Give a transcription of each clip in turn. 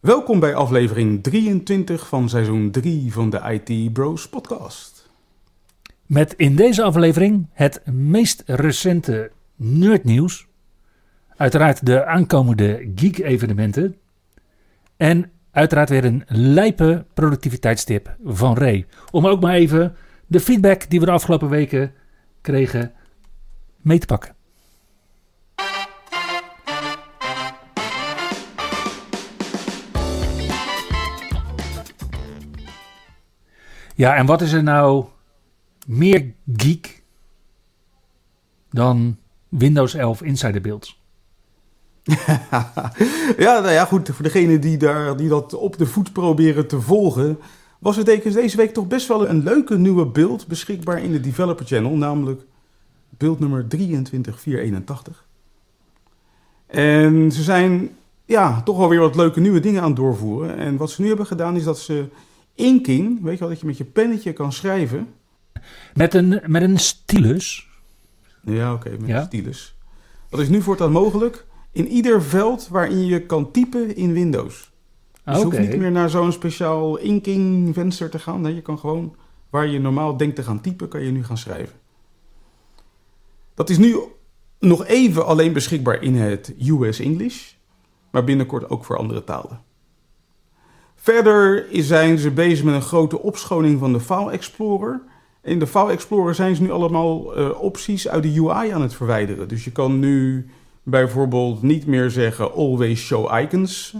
Welkom bij aflevering 23 van seizoen 3 van de IT Bros podcast. Met in deze aflevering het meest recente nerdnieuws. Uiteraard de aankomende geek-evenementen. En uiteraard weer een lijpe productiviteitstip van Ray. Om ook maar even de feedback die we de afgelopen weken kregen mee te pakken. Ja, en wat is er nou meer geek dan Windows 11 Insider Builds? ja, nou ja, goed. Voor degene die, daar, die dat op de voet proberen te volgen, was er deze week toch best wel een leuke nieuwe beeld beschikbaar in de Developer Channel, namelijk beeld nummer 23481. En ze zijn ja, toch wel weer wat leuke nieuwe dingen aan het doorvoeren. En wat ze nu hebben gedaan is dat ze inking, weet je wel, dat je met je pennetje kan schrijven. Met een, met een stylus? Ja, oké, met een stylus. Dat is nu voortaan mogelijk in ieder veld waarin je kan typen in Windows. Dus je hoeft niet meer naar zo'n speciaal inking venster te gaan. Nee, je kan gewoon, waar je normaal denkt te gaan typen, kan je nu gaan schrijven. Dat is nu nog even alleen beschikbaar in het US English, maar binnenkort ook voor andere talen. Verder zijn ze bezig met een grote opschoning van de File Explorer. In de File Explorer zijn ze nu allemaal uh, opties uit de UI aan het verwijderen. Dus je kan nu bijvoorbeeld niet meer zeggen always show icons.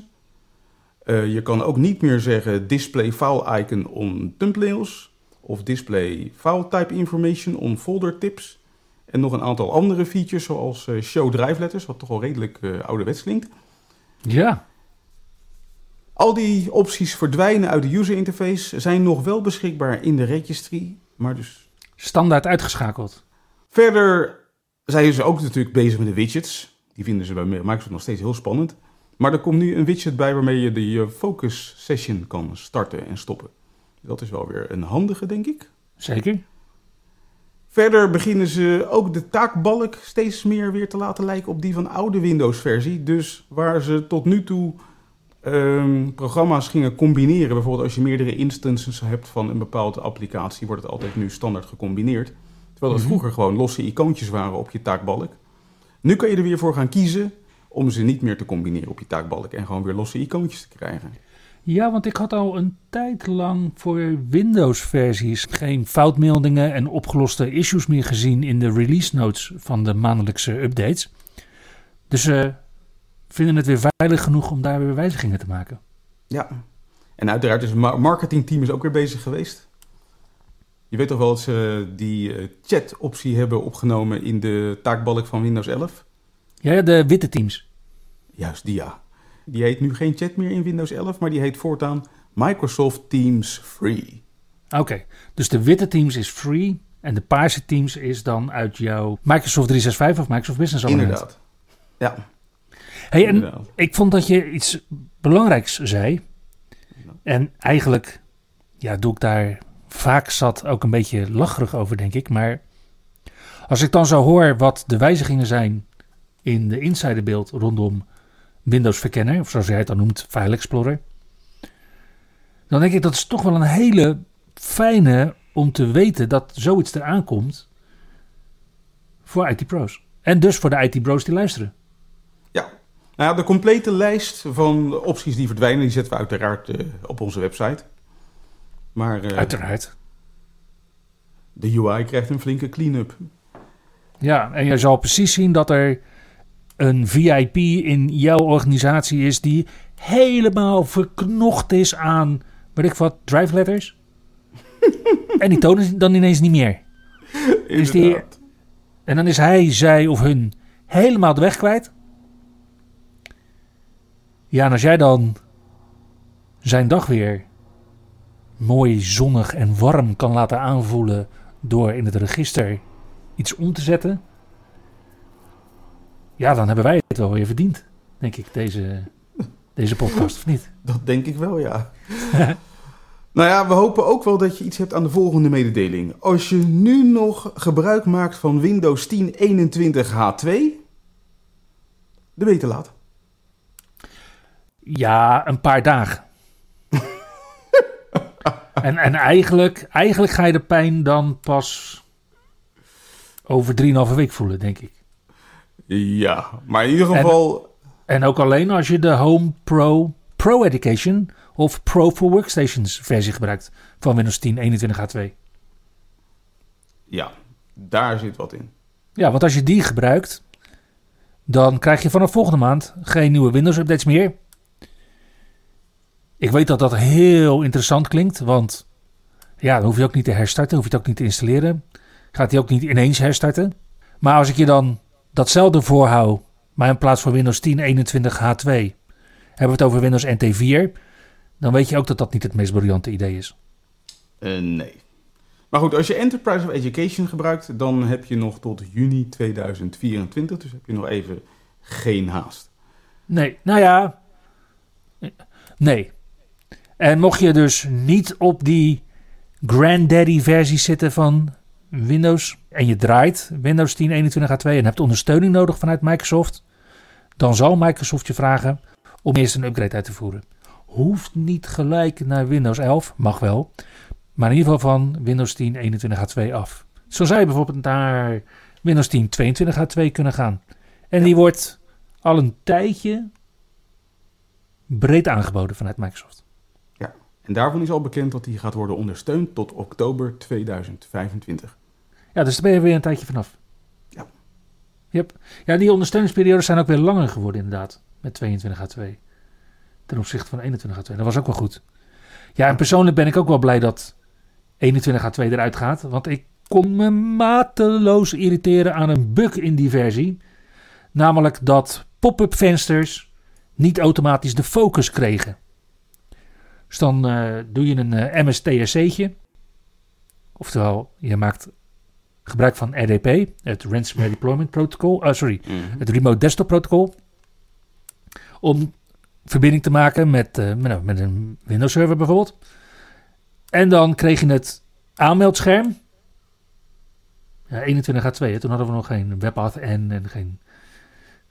Uh, je kan ook niet meer zeggen display file icon on thumbnails. Of display file type information on folder tips. En nog een aantal andere features zoals uh, show drive letters, wat toch wel redelijk ouderwets klinkt. Ja. Al die opties verdwijnen uit de user interface, zijn nog wel beschikbaar in de registry, maar dus... Standaard uitgeschakeld. Verder zijn ze ook natuurlijk bezig met de widgets. Die vinden ze bij Microsoft nog steeds heel spannend. Maar er komt nu een widget bij waarmee je de focus session kan starten en stoppen. Dat is wel weer een handige, denk ik. Zeker. Verder beginnen ze ook de taakbalk steeds meer weer te laten lijken op die van oude Windows-versie. Dus waar ze tot nu toe um, programma's gingen combineren. Bijvoorbeeld als je meerdere instances hebt van een bepaalde applicatie, wordt het altijd nu standaard gecombineerd. Terwijl het mhm. vroeger gewoon losse icoontjes waren op je taakbalk. Nu kan je er weer voor gaan kiezen om ze niet meer te combineren op je taakbalk en gewoon weer losse icoontjes te krijgen. Ja, want ik had al een tijd lang voor Windows-versies geen foutmeldingen en opgeloste issues meer gezien in de release notes van de maandelijkse updates. Dus uh, vinden het weer veilig genoeg om daar weer wijzigingen te maken. Ja, en uiteraard is het marketingteam is ook weer bezig geweest. Je weet toch wel dat ze die uh, chat-optie hebben opgenomen in de taakbalk van Windows 11? Ja, de witte teams. Juist, die ja. Die heet nu geen chat meer in Windows 11, maar die heet voortaan Microsoft Teams Free. Oké, dus de witte Teams is free en de paarse Teams is dan uit jouw Microsoft 365 of Microsoft Business. Inderdaad, ja. Hey, en ik vond dat je iets belangrijks zei. En eigenlijk ja, doe ik daar vaak zat ook een beetje lacherig over, denk ik. Maar als ik dan zo hoor wat de wijzigingen zijn in de insiderbeeld rondom Windows Verkenner, of zoals jij het dan noemt, File Explorer. Dan denk ik dat is toch wel een hele fijne om te weten dat zoiets eraan komt voor IT-pro's. En dus voor de IT-pro's die luisteren. Nou ja, de complete lijst van opties die verdwijnen, die zetten we uiteraard uh, op onze website. Maar, uh, uiteraard. De UI krijgt een flinke clean-up. Ja, en je zal precies zien dat er een VIP in jouw organisatie is die helemaal verknocht is aan, weet ik wat, drive letters. en die tonen dan ineens niet meer. Dus die, en dan is hij, zij of hun helemaal de weg kwijt. Ja, en als jij dan zijn dag weer mooi zonnig en warm kan laten aanvoelen door in het register iets om te zetten. Ja, dan hebben wij het wel weer verdiend, denk ik, deze, deze podcast, of niet? Dat denk ik wel, ja. nou ja, we hopen ook wel dat je iets hebt aan de volgende mededeling. Als je nu nog gebruik maakt van Windows 10 21H2, de beter laat. Ja, een paar dagen. en, en eigenlijk, eigenlijk ga je de pijn dan pas over 3,5 week voelen, denk ik. Ja, maar in ieder geval. En, ook alleen als je de Home Pro Pro Education of Pro for Workstations versie gebruikt van Windows 10 21H2. Ja, daar zit wat in. Ja, want als je die gebruikt, dan krijg je vanaf volgende maand geen nieuwe Windows updates meer. Ik weet dat dat heel interessant klinkt, want ja, dan hoef je ook niet te herstarten, hoef je het ook niet te installeren. Gaat hij ook niet ineens herstarten. Maar als ik je dan datzelfde voorhoud, maar in plaats van Windows 10 21H2 hebben we het over Windows NT 4, dan weet je ook dat dat niet het meest briljante idee is. Uh, nee. Maar goed, als je Enterprise of Education gebruikt, dan heb je nog tot juni 2024, dus heb je nog even geen haast. Nee, nou ja, nee. En mocht je dus niet op die granddaddy versie zitten van Windows en je draait Windows 10 21H2 en hebt ondersteuning nodig vanuit Microsoft, dan zal Microsoft je vragen om eerst een upgrade uit te voeren. Hoeft niet gelijk naar Windows 11, mag wel, maar in ieder geval van Windows 10 21H2 af. Zo zou je bijvoorbeeld naar Windows 10 22H2 kunnen gaan. En die wordt al een tijdje breed aangeboden vanuit Microsoft. En daarvan is al bekend dat die gaat worden ondersteund tot oktober 2025. Ja, dus daar ben je weer een tijdje vanaf. Ja. Yep. Ja, die ondersteuningsperiodes zijn ook weer langer geworden inderdaad. Met 22H2. Ten opzichte van 21H2. Dat was ook wel goed. Ja, en persoonlijk ben ik ook wel blij dat 21H2 eruit gaat. Want ik kon me mateloos irriteren aan een bug in die versie. Namelijk dat pop-up vensters niet automatisch de focus kregen. Dus dan uh, doe je een eh, MSTSC'tje. Oftewel, je maakt gebruik van RDP, het Ransomware Deployment Protocol, uh, sorry, mhm. het Remote Desktop Protocol, om verbinding te maken met, uh, met, met, een Windows server bijvoorbeeld. En dan kreeg je het aanmeldscherm. Ja, 21H2, toen hadden we nog geen WebAuth en, en geen...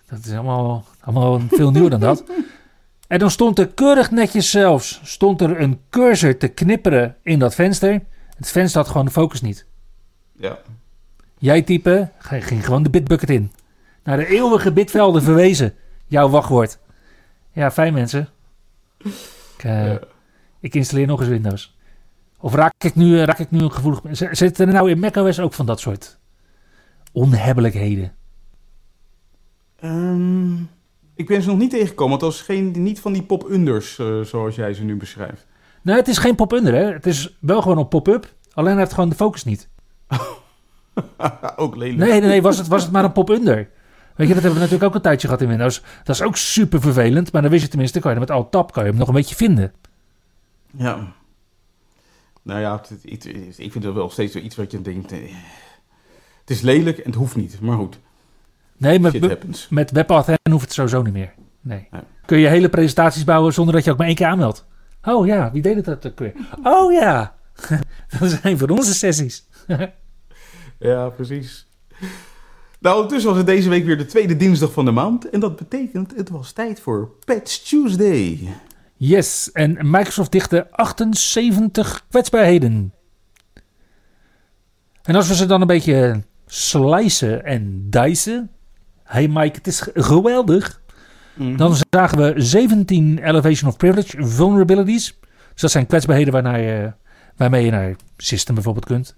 Dat is allemaal, allemaal veel nieuwer dan dat. En dan stond er keurig netjes zelfs, stond er een cursor te knipperen in dat venster. Het venster had gewoon de focus niet. Ja. Jij typen, ging gewoon de bitbucket in. Naar de eeuwige bitvelden verwezen. Jouw wachtwoord. Ja, fijn mensen. Ik, uh, ik installeer nog eens Windows. Of raak ik nu, raak ik nu een gevoelig... Zitten er nou in macOS ook van dat soort onhebbelijkheden? Um, ik ben ze nog niet tegengekomen. Want dat is geen, niet van die pop-unders uh, zoals jij ze nu beschrijft. Nee, het is geen pop-under. Hè? Het is wel gewoon een pop-up. Alleen heeft gewoon de focus niet. ook lelijk. Nee, nee, nee was, het, was het maar een pop-under. Weet je, dat hebben we natuurlijk ook een tijdje gehad in Windows. Dat is ook super vervelend, maar dan wist je tenminste, kan je met Alt-Tab kan je hem nog een beetje vinden. Ja. Nou ja, ik vind het wel steeds iets wat je denkt, eh, het is lelijk en het hoeft niet, maar goed. Nee, met, met WebAuthn hoeft het sowieso niet meer. Nee. Kun je hele presentaties bouwen zonder dat je ook maar één keer aanmeldt. Oh ja, wie deed het dat ook weer? Oh ja, dat zijn voor onze sessies. Ja, precies. Nou, ondertussen was het deze week weer de tweede dinsdag van de maand. En dat betekent, het was tijd voor Patch Tuesday. Yes, en Microsoft dichtte 78 kwetsbaarheden. En als we ze dan een beetje slicen en dicen. Hey Mike, het is geweldig. Mhm. Dan zagen we 17 Elevation of Privilege vulnerabilities. Dus dat zijn kwetsbaarheden waarnaar je, waarmee je naar System bijvoorbeeld kunt.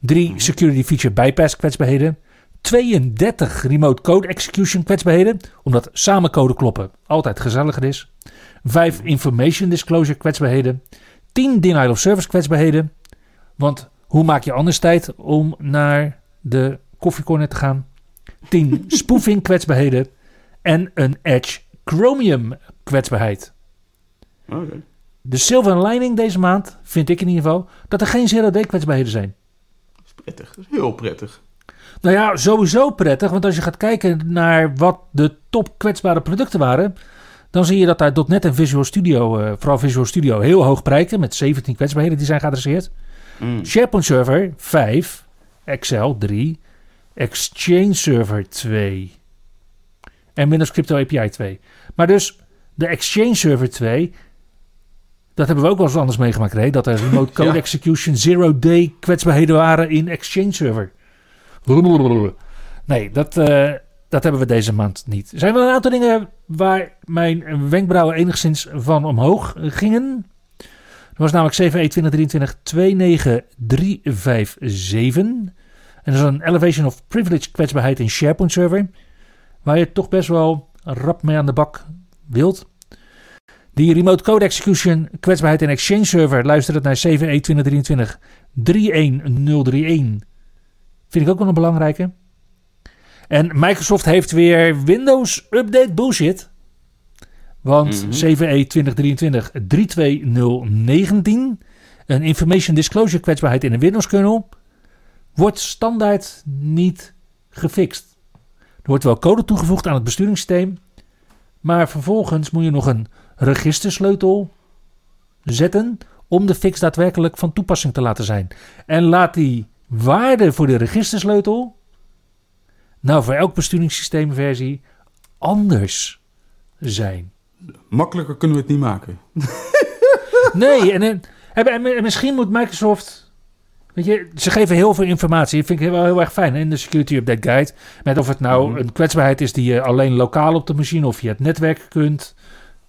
Drie mhm. security feature bypass kwetsbaarheden. 32 remote code execution kwetsbaarheden, omdat samen code kloppen altijd gezelliger is. 5 mhm. information disclosure kwetsbaarheden. 10 denial of service kwetsbaarheden. Want hoe maak je anders tijd om naar de koffiecorner te gaan? 10 spoofing kwetsbaarheden. En een Edge Chromium kwetsbaarheid. Okay. de silver lining deze maand, vind ik in ieder geval, dat er geen zero-day kwetsbaarheden zijn. Dat is prettig, dat is heel prettig. Nou ja, sowieso prettig, want als je gaat kijken naar wat de top kwetsbare producten waren, dan zie je dat daar .NET en Visual Studio, uh, vooral Visual Studio, heel hoog prijken met 17 kwetsbaarheden die zijn geadresseerd. Mm. SharePoint Server 5, Excel 3, Exchange Server 2 en Windows Crypto API 2. Maar dus de Exchange Server 2, dat hebben we ook wel eens anders meegemaakt, hè? dat er remote code execution zero day kwetsbaarheden waren in Exchange Server. Nee, dat, uh, dat hebben we deze maand niet. Er zijn wel een aantal dingen waar mijn wenkbrauwen enigszins van omhoog gingen. Dat was namelijk CVE 2023 29357. En dat is een Elevation of Privilege kwetsbaarheid in SharePoint Server. Waar je toch best wel rap mee aan de bak wilt. Die remote code execution kwetsbaarheid in Exchange Server. Luister het naar CVE 2023 31031. Vind ik ook wel een belangrijke. En Microsoft heeft weer Windows Update bullshit. Want mm -hmm. CVE 2023 32019, een Information Disclosure kwetsbaarheid in een Windows kernel, wordt standaard niet gefixt. Er wordt wel code toegevoegd aan het besturingssysteem, maar vervolgens moet je nog een registersleutel zetten om de fix daadwerkelijk van toepassing te laten zijn. En laat die waarde voor de registersleutel nou voor elk besturingssysteemversie anders zijn. Makkelijker kunnen we het niet maken. nee, en, en, misschien moet Microsoft. Weet je, ze geven heel veel informatie. Dat vind ik wel heel erg fijn in de Security Update Guide. Met of het nou mhm. een kwetsbaarheid is die je alleen lokaal op de machine of je het netwerk kunt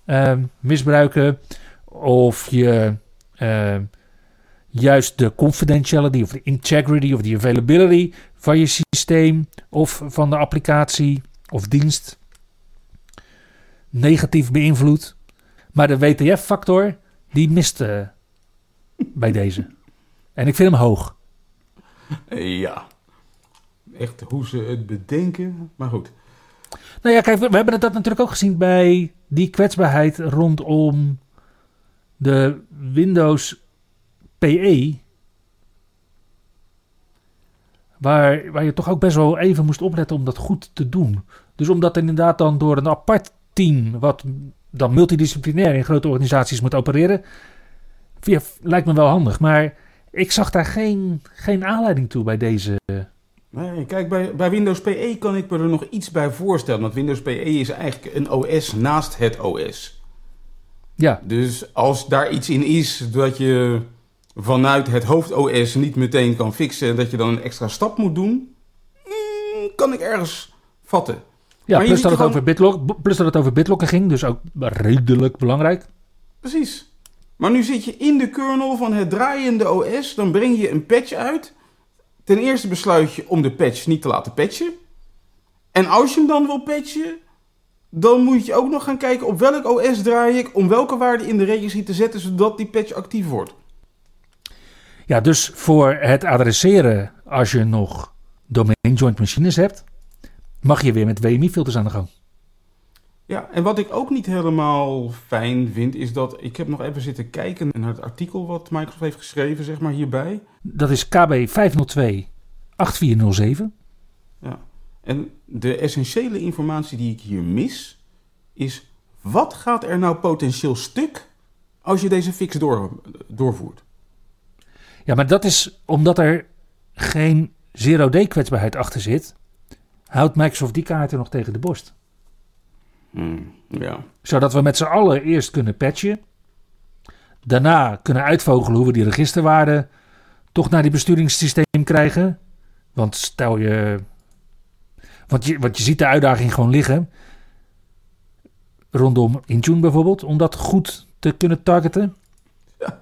uh, misbruiken. Of je uh, juist de confidentiality of de integrity of de availability van je systeem of van de applicatie of dienst negatief beïnvloedt. Maar de WTF-factor, die mist uh, bij deze. En ik vind hem hoog. Ja. Echt hoe ze het bedenken. Maar goed. Nou ja, kijk, we, we hebben dat natuurlijk ook gezien bij die kwetsbaarheid rondom de Windows PE. Waar, waar je toch ook best wel even moest opletten om dat goed te doen. Dus omdat inderdaad dan door een apart team, wat dan multidisciplinair in grote organisaties moet opereren, lijkt me wel handig. Maar ik zag daar geen, geen aanleiding toe bij deze. Nee, kijk, bij, bij Windows PE kan ik me er nog iets bij voorstellen. Want Windows PE is eigenlijk een OS naast het OS. Ja. Dus als daar iets in is dat je vanuit het hoofd-OS niet meteen kan fixen... dat je dan een extra stap moet doen... Mm, kan ik ergens vatten. Ja, plus dat, het over BitLock, plus dat het over BitLocken ging, dus ook redelijk belangrijk. Precies. Maar nu zit je in de kernel van het draaiende OS, dan breng je een patch uit. Ten eerste besluit je om de patch niet te laten patchen. En als je hem dan wil patchen, dan moet je ook nog gaan kijken op welk OS draai ik, om welke waarde in de registry te zetten, zodat die patch actief wordt. Ja, dus voor het adresseren, als je nog domain joint machines hebt, mag je weer met WMI-filters aan de gang. Ja, en wat ik ook niet helemaal fijn vind, is dat ik heb nog even zitten kijken naar het artikel wat Microsoft heeft geschreven, zeg maar hierbij. Dat is KB 502 8407. Ja, en de essentiële informatie die ik hier mis, is wat gaat er nou potentieel stuk als je deze fix door, doorvoert? Ja, maar dat is omdat er geen zero-day kwetsbaarheid achter zit houdt Microsoft die kaarten nog tegen de borst. Hmm, ja. Zodat we met z'n allen eerst kunnen patchen. Daarna kunnen uitvogelen hoe we die registerwaarden toch naar die besturingssysteem krijgen. Want stel je. Want je, want je ziet de uitdaging gewoon liggen. Rondom Intune bijvoorbeeld. Om dat goed te kunnen targeten. Ja.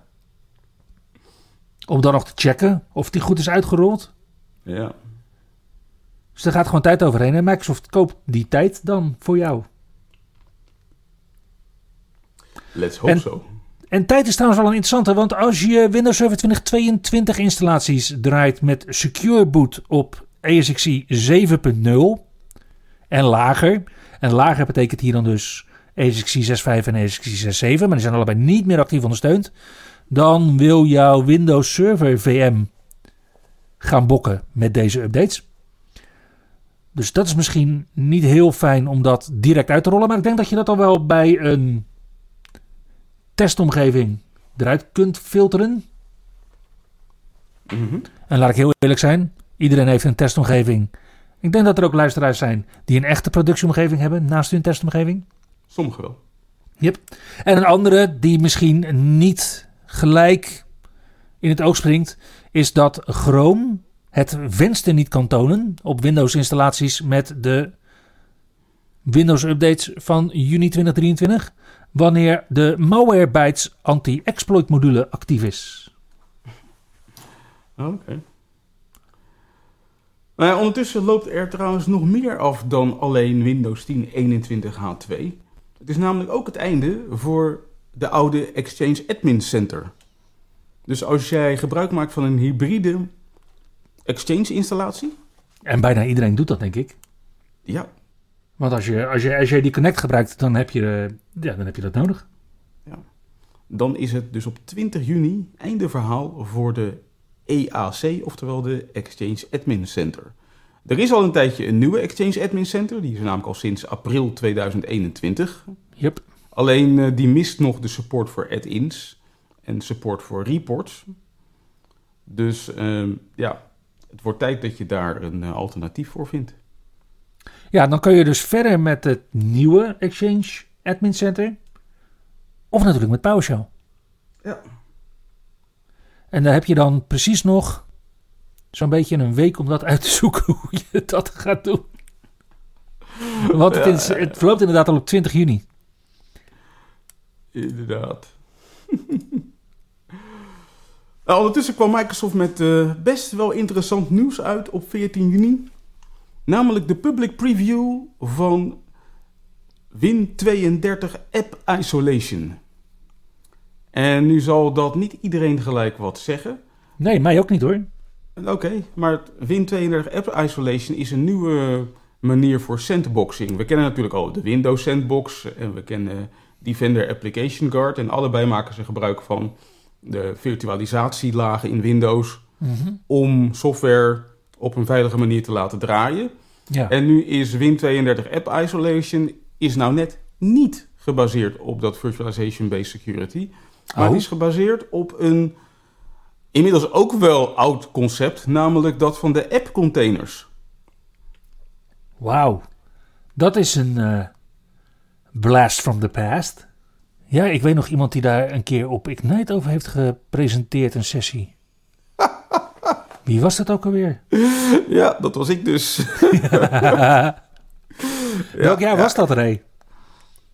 Om dan nog te checken of die goed is uitgerold. Ja. Dus er gaat gewoon tijd overheen en Microsoft koopt die tijd dan voor jou. Let's hope so. En tijd is trouwens wel een interessante, want als je Windows Server 2022 installaties draait met Secure Boot op ESXi 7.0 en lager, en lager betekent hier dan dus ESXi 6.5 en ESXi 6.7, maar die zijn allebei niet meer actief ondersteund, dan wil jouw Windows Server VM gaan bokken met deze updates. Dus dat is misschien niet heel fijn om dat direct uit te rollen, maar ik denk dat je dat al wel bij een testomgeving eruit kunt filteren. Mhm. En laat ik heel eerlijk zijn, iedereen heeft een testomgeving. Ik denk dat er ook luisteraars zijn die een echte productieomgeving hebben naast hun testomgeving. Sommigen wel. Yep. En een andere die misschien niet gelijk in het oog springt, is dat Chrome het venster niet kan tonen op Windows installaties met de Windows updates van juni 2023 wanneer de Malwarebytes anti-exploit module actief is. Oké. Nou ondertussen loopt er trouwens nog meer af dan alleen Windows 10 21H2. Het is namelijk ook het einde voor de oude Exchange Admin Center. Dus als jij gebruik maakt van een hybride Exchange installatie. En bijna iedereen doet dat, denk ik. Ja. Want als je, als je, als je die Connect gebruikt, dan heb je, ja, dan heb je dat nodig. Ja. Dan is het dus op 20 juni einde verhaal voor de EAC, oftewel de Exchange Admin Center. Er is al een tijdje een nieuwe Exchange Admin Center, die is namelijk al sinds april 2021. Yep. Alleen uh, die mist nog de support voor add-ins en support voor reports. Dus uh, ja, het wordt tijd dat je daar een uh, alternatief voor vindt. Ja, dan kun je dus verder met het nieuwe Exchange Admin Center. Of natuurlijk met PowerShell. Ja. En daar heb je dan precies nog zo'n beetje een week om dat uit te zoeken hoe je dat gaat doen. Want het, is, het verloopt inderdaad al op 20 juni. Inderdaad. nou, ondertussen kwam Microsoft met uh, best wel interessant nieuws uit op 14 juni. Namelijk de public preview van Win32 App Isolation. En nu zal dat niet iedereen gelijk wat zeggen. Nee, mij ook niet hoor. Oké, maar Win32 App Isolation is een nieuwe manier voor sandboxing. We kennen natuurlijk al de Windows Sandbox en we kennen Defender Application Guard. En allebei maken ze gebruik van de virtualisatielagen in Windows mhm. om software op een veilige manier te laten draaien. Ja. En nu is Win32 App Isolation is nou net niet gebaseerd op dat virtualization-based security. Maar oh. is gebaseerd op een inmiddels ook wel oud concept, namelijk dat van de app-containers. Wauw, dat is een uh, blast from the past. Ja, ik weet nog iemand die daar een keer op Ignite over heeft gepresenteerd, een sessie. Wie was dat ook alweer? Ja, dat was ik dus. ja. Welk jaar was dat, Ray?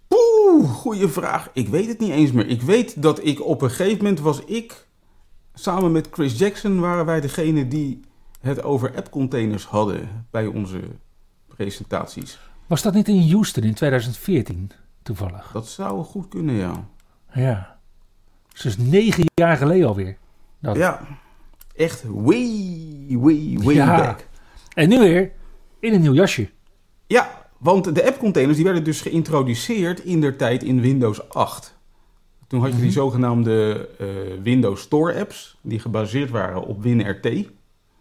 Oeh, goede vraag. Ik weet het niet eens meer. Ik weet dat ik op een gegeven moment was ik... Samen met Chris Jackson waren wij degene die het over app-containers hadden bij onze presentaties. Was dat niet in Houston in 2014 toevallig? Dat zou goed kunnen, ja. Ja. Dus negen jaar geleden alweer. Dat. Ja. Echt way, way, way back. En nu weer in een nieuw jasje. Ja, want de app-containers die werden dus geïntroduceerd in der tijd in Windows 8. Toen had je die mhm. zogenaamde uh, Windows Store apps, die gebaseerd waren op WinRT.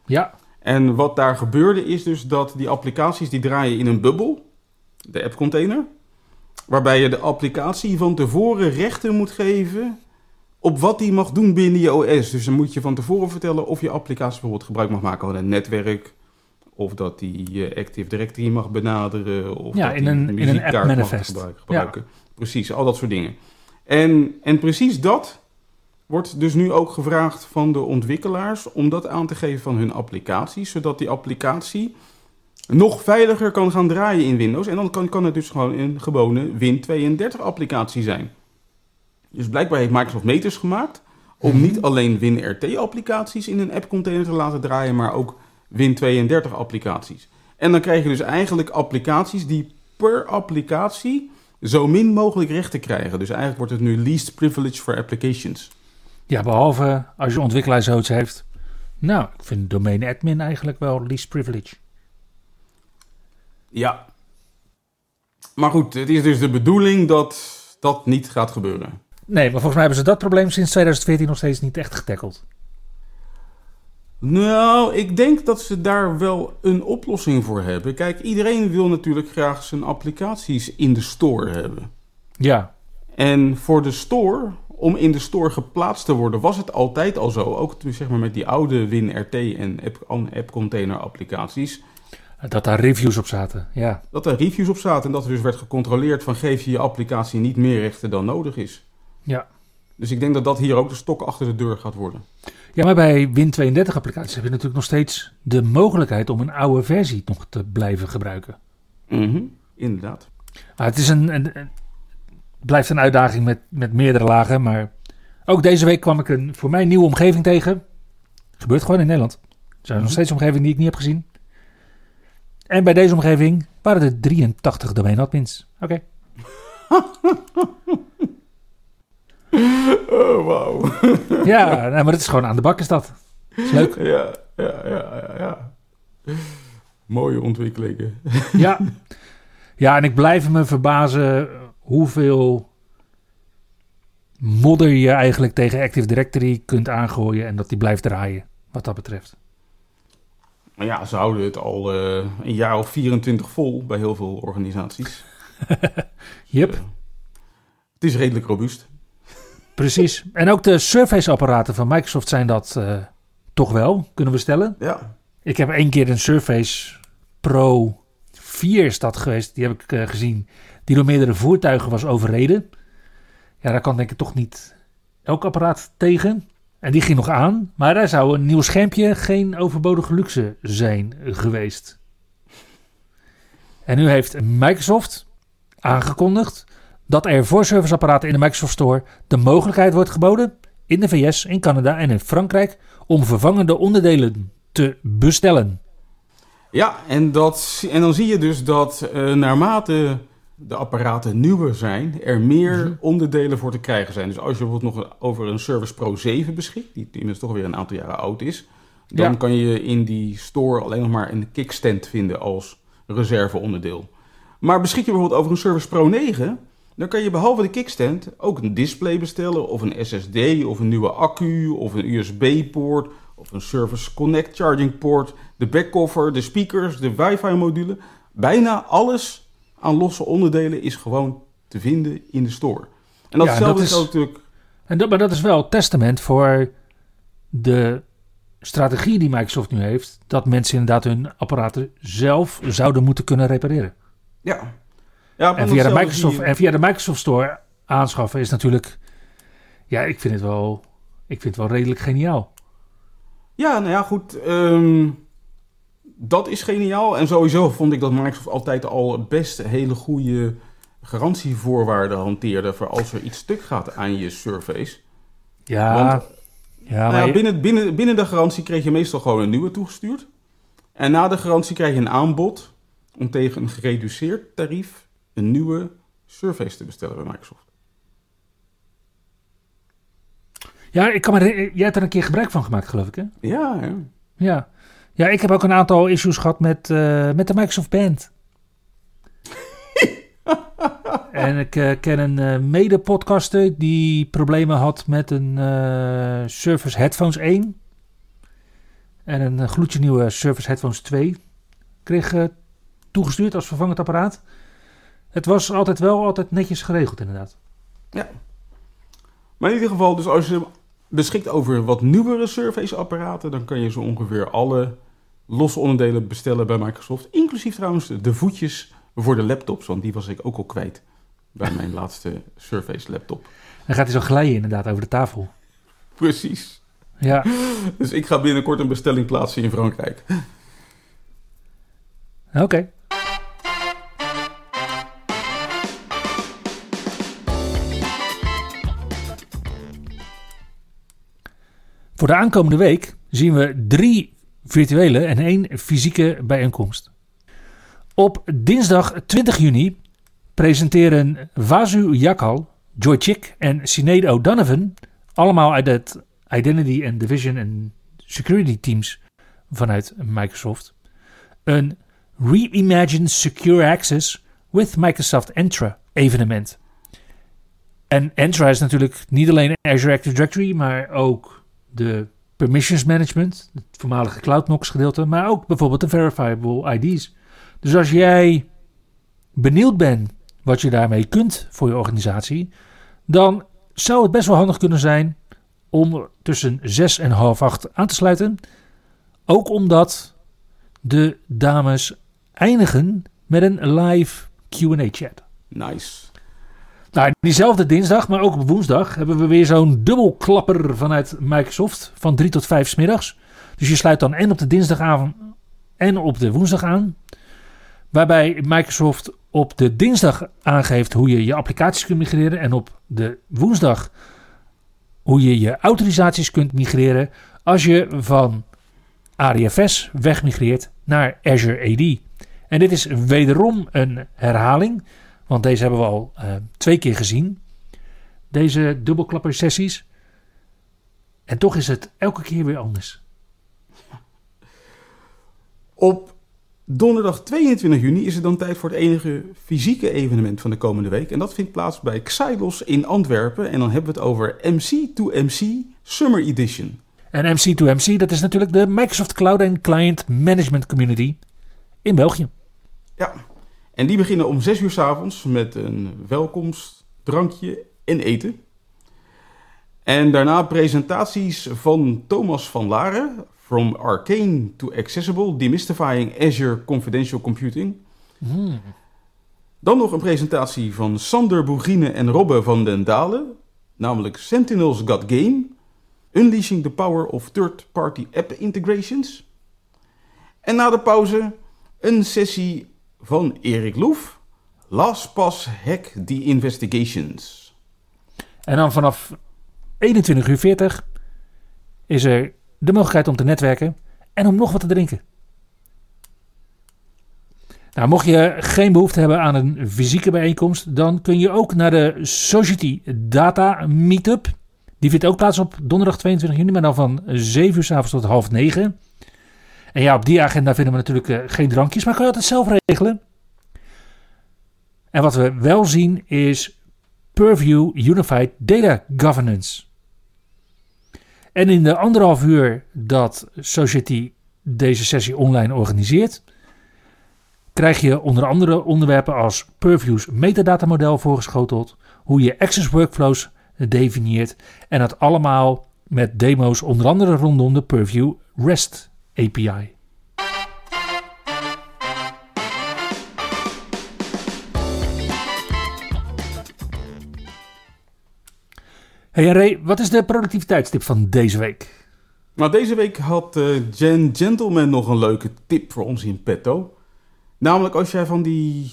Ja. En wat daar gebeurde is dus dat die applicaties die draaien in een bubbel, de app-container. Waarbij je de applicatie van tevoren rechten moet geven op wat die mag doen binnen je OS. Dus dan moet je van tevoren vertellen of je applicatie bijvoorbeeld gebruik mag maken van een netwerk. Of dat die je Active Directory mag benaderen. Of ja, dat in een, in een app manifest. Mag gebruiken. Precies, al dat soort dingen. En, en precies dat wordt dus nu ook gevraagd van de ontwikkelaars om dat aan te geven van hun applicaties, zodat die applicatie nog veiliger kan gaan draaien in Windows. En dan kan, kan het dus gewoon een gewone Win32 applicatie zijn. Dus blijkbaar heeft Microsoft meters gemaakt om mhm. niet alleen WinRT-applicaties in een app-container te laten draaien, maar ook Win32-applicaties. En dan krijg je dus eigenlijk applicaties die per applicatie zo min mogelijk rechten krijgen. Dus eigenlijk wordt het nu least privilege for applications. Ja, behalve als je ontwikkelaar zoiets heeft. Nou, ik vind domain admin eigenlijk wel least privilege. Ja. Maar goed, het is dus de bedoeling dat dat niet gaat gebeuren. Nee, maar volgens mij hebben ze dat probleem sinds 2014 nog steeds niet echt getackeld. Nou, ik denk dat ze daar wel een oplossing voor hebben. Kijk, iedereen wil natuurlijk graag zijn applicaties in de store hebben. Ja. En voor de store, om in de store geplaatst te worden, was het altijd al zo. Ook zeg maar met die oude WinRT en app, container applicaties. Dat daar reviews op zaten, ja. Dat er reviews op zaten en dat er dus werd gecontroleerd van geef je je applicatie niet meer rechten dan nodig is. Ja. Dus ik denk dat dat hier ook de stok achter de deur gaat worden. Ja, maar bij Win32 applicaties heb je natuurlijk nog steeds de mogelijkheid om een oude versie nog te blijven gebruiken. Mm Inderdaad. Maar het is een, een, blijft een uitdaging met, met meerdere lagen. Maar ook deze week kwam ik een voor mij nieuwe omgeving tegen. Gebeurt gewoon in Nederland. Er zijn nog mhm. steeds omgevingen die ik niet heb gezien. En bij deze omgeving waren er 83 domeinadmins. Oké. oh, wauw. ja, maar het is gewoon aan de bak is dat. Is leuk. Ja, ja, ja, ja. Mooie ontwikkelingen. ja. ja, en ik blijf me verbazen hoeveel modder je eigenlijk tegen Active Directory kunt aangooien en dat die blijft draaien, wat dat betreft. Ja, ze houden het al uh, een jaar of 24 vol bij heel veel organisaties. yep. Uh, het is redelijk robuust. Precies. En ook de Surface-apparaten van Microsoft zijn dat uh, toch wel, kunnen we stellen. Ja. Ik heb één keer een Surface Pro 4 is dat geweest, die heb ik gezien, die door meerdere voertuigen was overreden. Ja, daar kan denk ik toch niet elk apparaat tegen. En die ging nog aan, maar daar zou een nieuw schermpje geen overbodige luxe zijn geweest. En nu heeft Microsoft aangekondigd dat er voor serviceapparaten in de Microsoft Store de mogelijkheid wordt geboden in de VS, in Canada en in Frankrijk om vervangende onderdelen te bestellen. Ja, en, dat, en dan zie je dus dat uh, naarmate de apparaten nieuwer zijn, er meer mhm. onderdelen voor te krijgen zijn. Dus als je bijvoorbeeld nog over een Service Pro 7 beschikt, die inmiddels toch weer een aantal jaren oud is, dan kan je in die store alleen nog maar een kickstand vinden als reserveonderdeel. Maar beschik je bijvoorbeeld over een Service Pro 9, dan kan je behalve de kickstand ook een display bestellen, of een SSD, of een nieuwe accu, of een USB-poort, of een Service Connect charging port, de backcover, de speakers, de wifi module. Bijna alles aan losse onderdelen is gewoon te vinden in de store. En datzelfde is, ook natuurlijk... En dat, maar dat is wel testament voor de strategie die Microsoft nu heeft... dat mensen inderdaad hun apparaten zelf zouden moeten kunnen repareren. Ja. Ja en, via de Microsoft, en via de Microsoft Store aanschaffen is natuurlijk... Ja, ik vind het wel, ik vind het wel redelijk geniaal. Ja, nou ja, goed. Um, dat is geniaal. En sowieso vond ik dat Microsoft altijd al best hele goede garantievoorwaarden hanteerde voor als er iets stuk gaat aan je Surface. Ja, Want, ja, nou ja binnen, binnen, binnen de garantie kreeg je meestal gewoon een nieuwe toegestuurd. En na de garantie krijg je een aanbod om tegen een gereduceerd tarief een nieuwe Surface te bestellen bij Microsoft. Ja, ik kan me, jij hebt er een keer gebruik van gemaakt, geloof ik, hè? Ja, ja. Ja, ja, ik heb ook een aantal issues gehad met, uh, met de Microsoft Band. en ik uh, ken een uh, mede-podcaster die problemen had met een Surface Headphones 1. En een gloedje nieuwe Surface Headphones 2 kreeg toegestuurd als vervangend apparaat. Het was altijd wel altijd netjes geregeld inderdaad. Ja. Maar in ieder geval, dus als je beschikt over wat nieuwere Surface apparaten, dan kan je zo ongeveer alle losse onderdelen bestellen bij Microsoft. Inclusief trouwens de voetjes voor de laptops, want die was ik ook al kwijt bij mijn laatste Surface laptop. Dan gaat hij zo glijden inderdaad over de tafel. Precies. Ja. Dus ik ga binnenkort een bestelling plaatsen in Frankrijk. Oké. Voor de aankomende week zien we drie virtuele en één fysieke bijeenkomst. Op dinsdag 20 juni presenteren Vasu Yakal, Joy Chick en Sinead O'Donovan, allemaal uit het Identity and Division en Security teams vanuit Microsoft, een Reimagined Secure Access with Microsoft Entra evenement. En Entra is natuurlijk niet alleen Azure Active Directory, maar ook de permissions management, het voormalige CloudNox gedeelte, maar ook bijvoorbeeld de verifiable IDs. Dus als jij benieuwd bent wat je daarmee kunt voor je organisatie, dan zou het best wel handig kunnen zijn om tussen 6 en half 8 aan te sluiten. Ook omdat de dames eindigen met een live QA-chat. Nice. Nou, diezelfde dinsdag, maar ook op woensdag, hebben we weer zo'n dubbelklapper vanuit Microsoft van 3 tot 5 smiddags. Dus je sluit dan en op de dinsdagavond en op de woensdag aan. Waarbij Microsoft op de dinsdag aangeeft hoe je je applicaties kunt migreren. En op de woensdag hoe je je autorisaties kunt migreren. Als je van ADFS wegmigreert naar Azure AD. En dit is wederom een herhaling. Want deze hebben we al uh, twee keer gezien. Deze dubbelklapper sessies. En toch is het elke keer weer anders. Op donderdag 22 juni is het dan tijd voor het enige fysieke evenement van de komende week. En dat vindt plaats bij Xylos in Antwerpen. En dan hebben we het over MC2MC Summer Edition. En MC2MC, dat is natuurlijk de Microsoft Cloud and Client Management Community in België. Ja, en die beginnen om 6 uur s avonds met een welkomstdrankje en eten. En daarna presentaties van Thomas van Laren, From Arcane to Accessible, Demystifying Azure Confidential Computing. Hmm. Dan nog een presentatie van Sander Boegine en Robbe van den Dalen, namelijk Sentinels Got Game, Unleashing the Power of Third-Party App Integrations. En na de pauze een sessie van Erik Loef. LastPass Hack the Investigations. En dan vanaf 21 uur 40 is er de mogelijkheid om te netwerken en om nog wat te drinken. Nou, mocht je geen behoefte hebben aan een fysieke bijeenkomst, dan kun je ook naar de Society Data Meetup. Die vindt ook plaats op donderdag 22 juni, maar dan van 7 uur s avonds tot half 9. En ja, op die agenda vinden we natuurlijk uh, geen drankjes, maar kan je altijd zelf regelen. En wat we wel zien is Purview Unified Data Governance. En in de anderhalf uur dat Society deze sessie online organiseert, krijg je onder andere onderwerpen als Purview's metadatamodel voorgeschoteld, hoe je access workflows definieert en dat allemaal met demo's onder andere rondom de Purview REST API. Hey Ray, wat is de productiviteitstip van deze week? Nou, deze week had uh, Jen Gentleman nog een leuke tip voor ons in petto. Namelijk als jij van die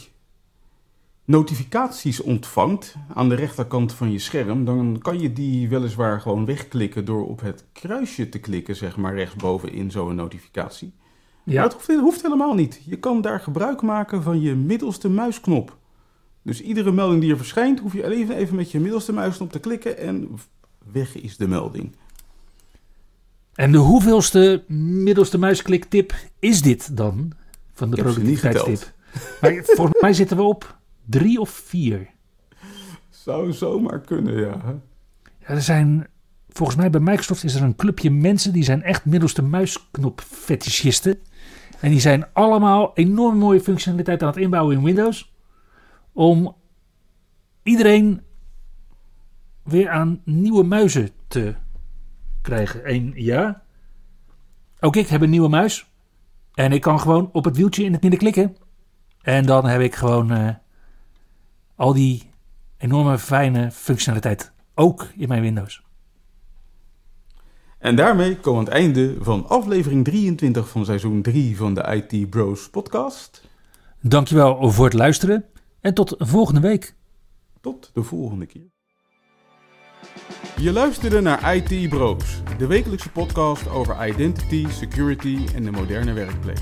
notificaties ontvangt aan de rechterkant van je scherm, dan kan je die weliswaar gewoon wegklikken door op het kruisje te klikken, zeg maar rechtsboven in zo'n notificatie. Ja. Maar hoeft, hoeft helemaal niet. Je kan daar gebruik maken van je middelste muisknop. Dus iedere melding die er verschijnt, hoef je alleen even met je middelste muisknop te klikken en weg is de melding. En de hoeveelste middelste muiskliktip is dit dan? Van de productiviteitstip. Maar volgens mij zitten we op drie of vier. Zou zomaar kunnen, ja. Er zijn, volgens mij bij Microsoft is er een clubje mensen die zijn echt middelste muisknop fetischisten. En die zijn allemaal enorm mooie functionaliteit aan het inbouwen in Windows. Om iedereen weer aan nieuwe muizen te krijgen. En ja, ook ik heb een nieuwe muis. En ik kan gewoon op het wieltje in het midden klikken. En dan heb ik gewoon uh, al die enorme fijne functionaliteit ook in mijn Windows. En daarmee komen we aan het einde van aflevering 23 van seizoen 3 van de IT Bros podcast. Dankjewel voor het luisteren en tot volgende week. Tot de volgende keer. Je luisterde naar IT Bros, de wekelijkse podcast over identity, security en de moderne werkplek.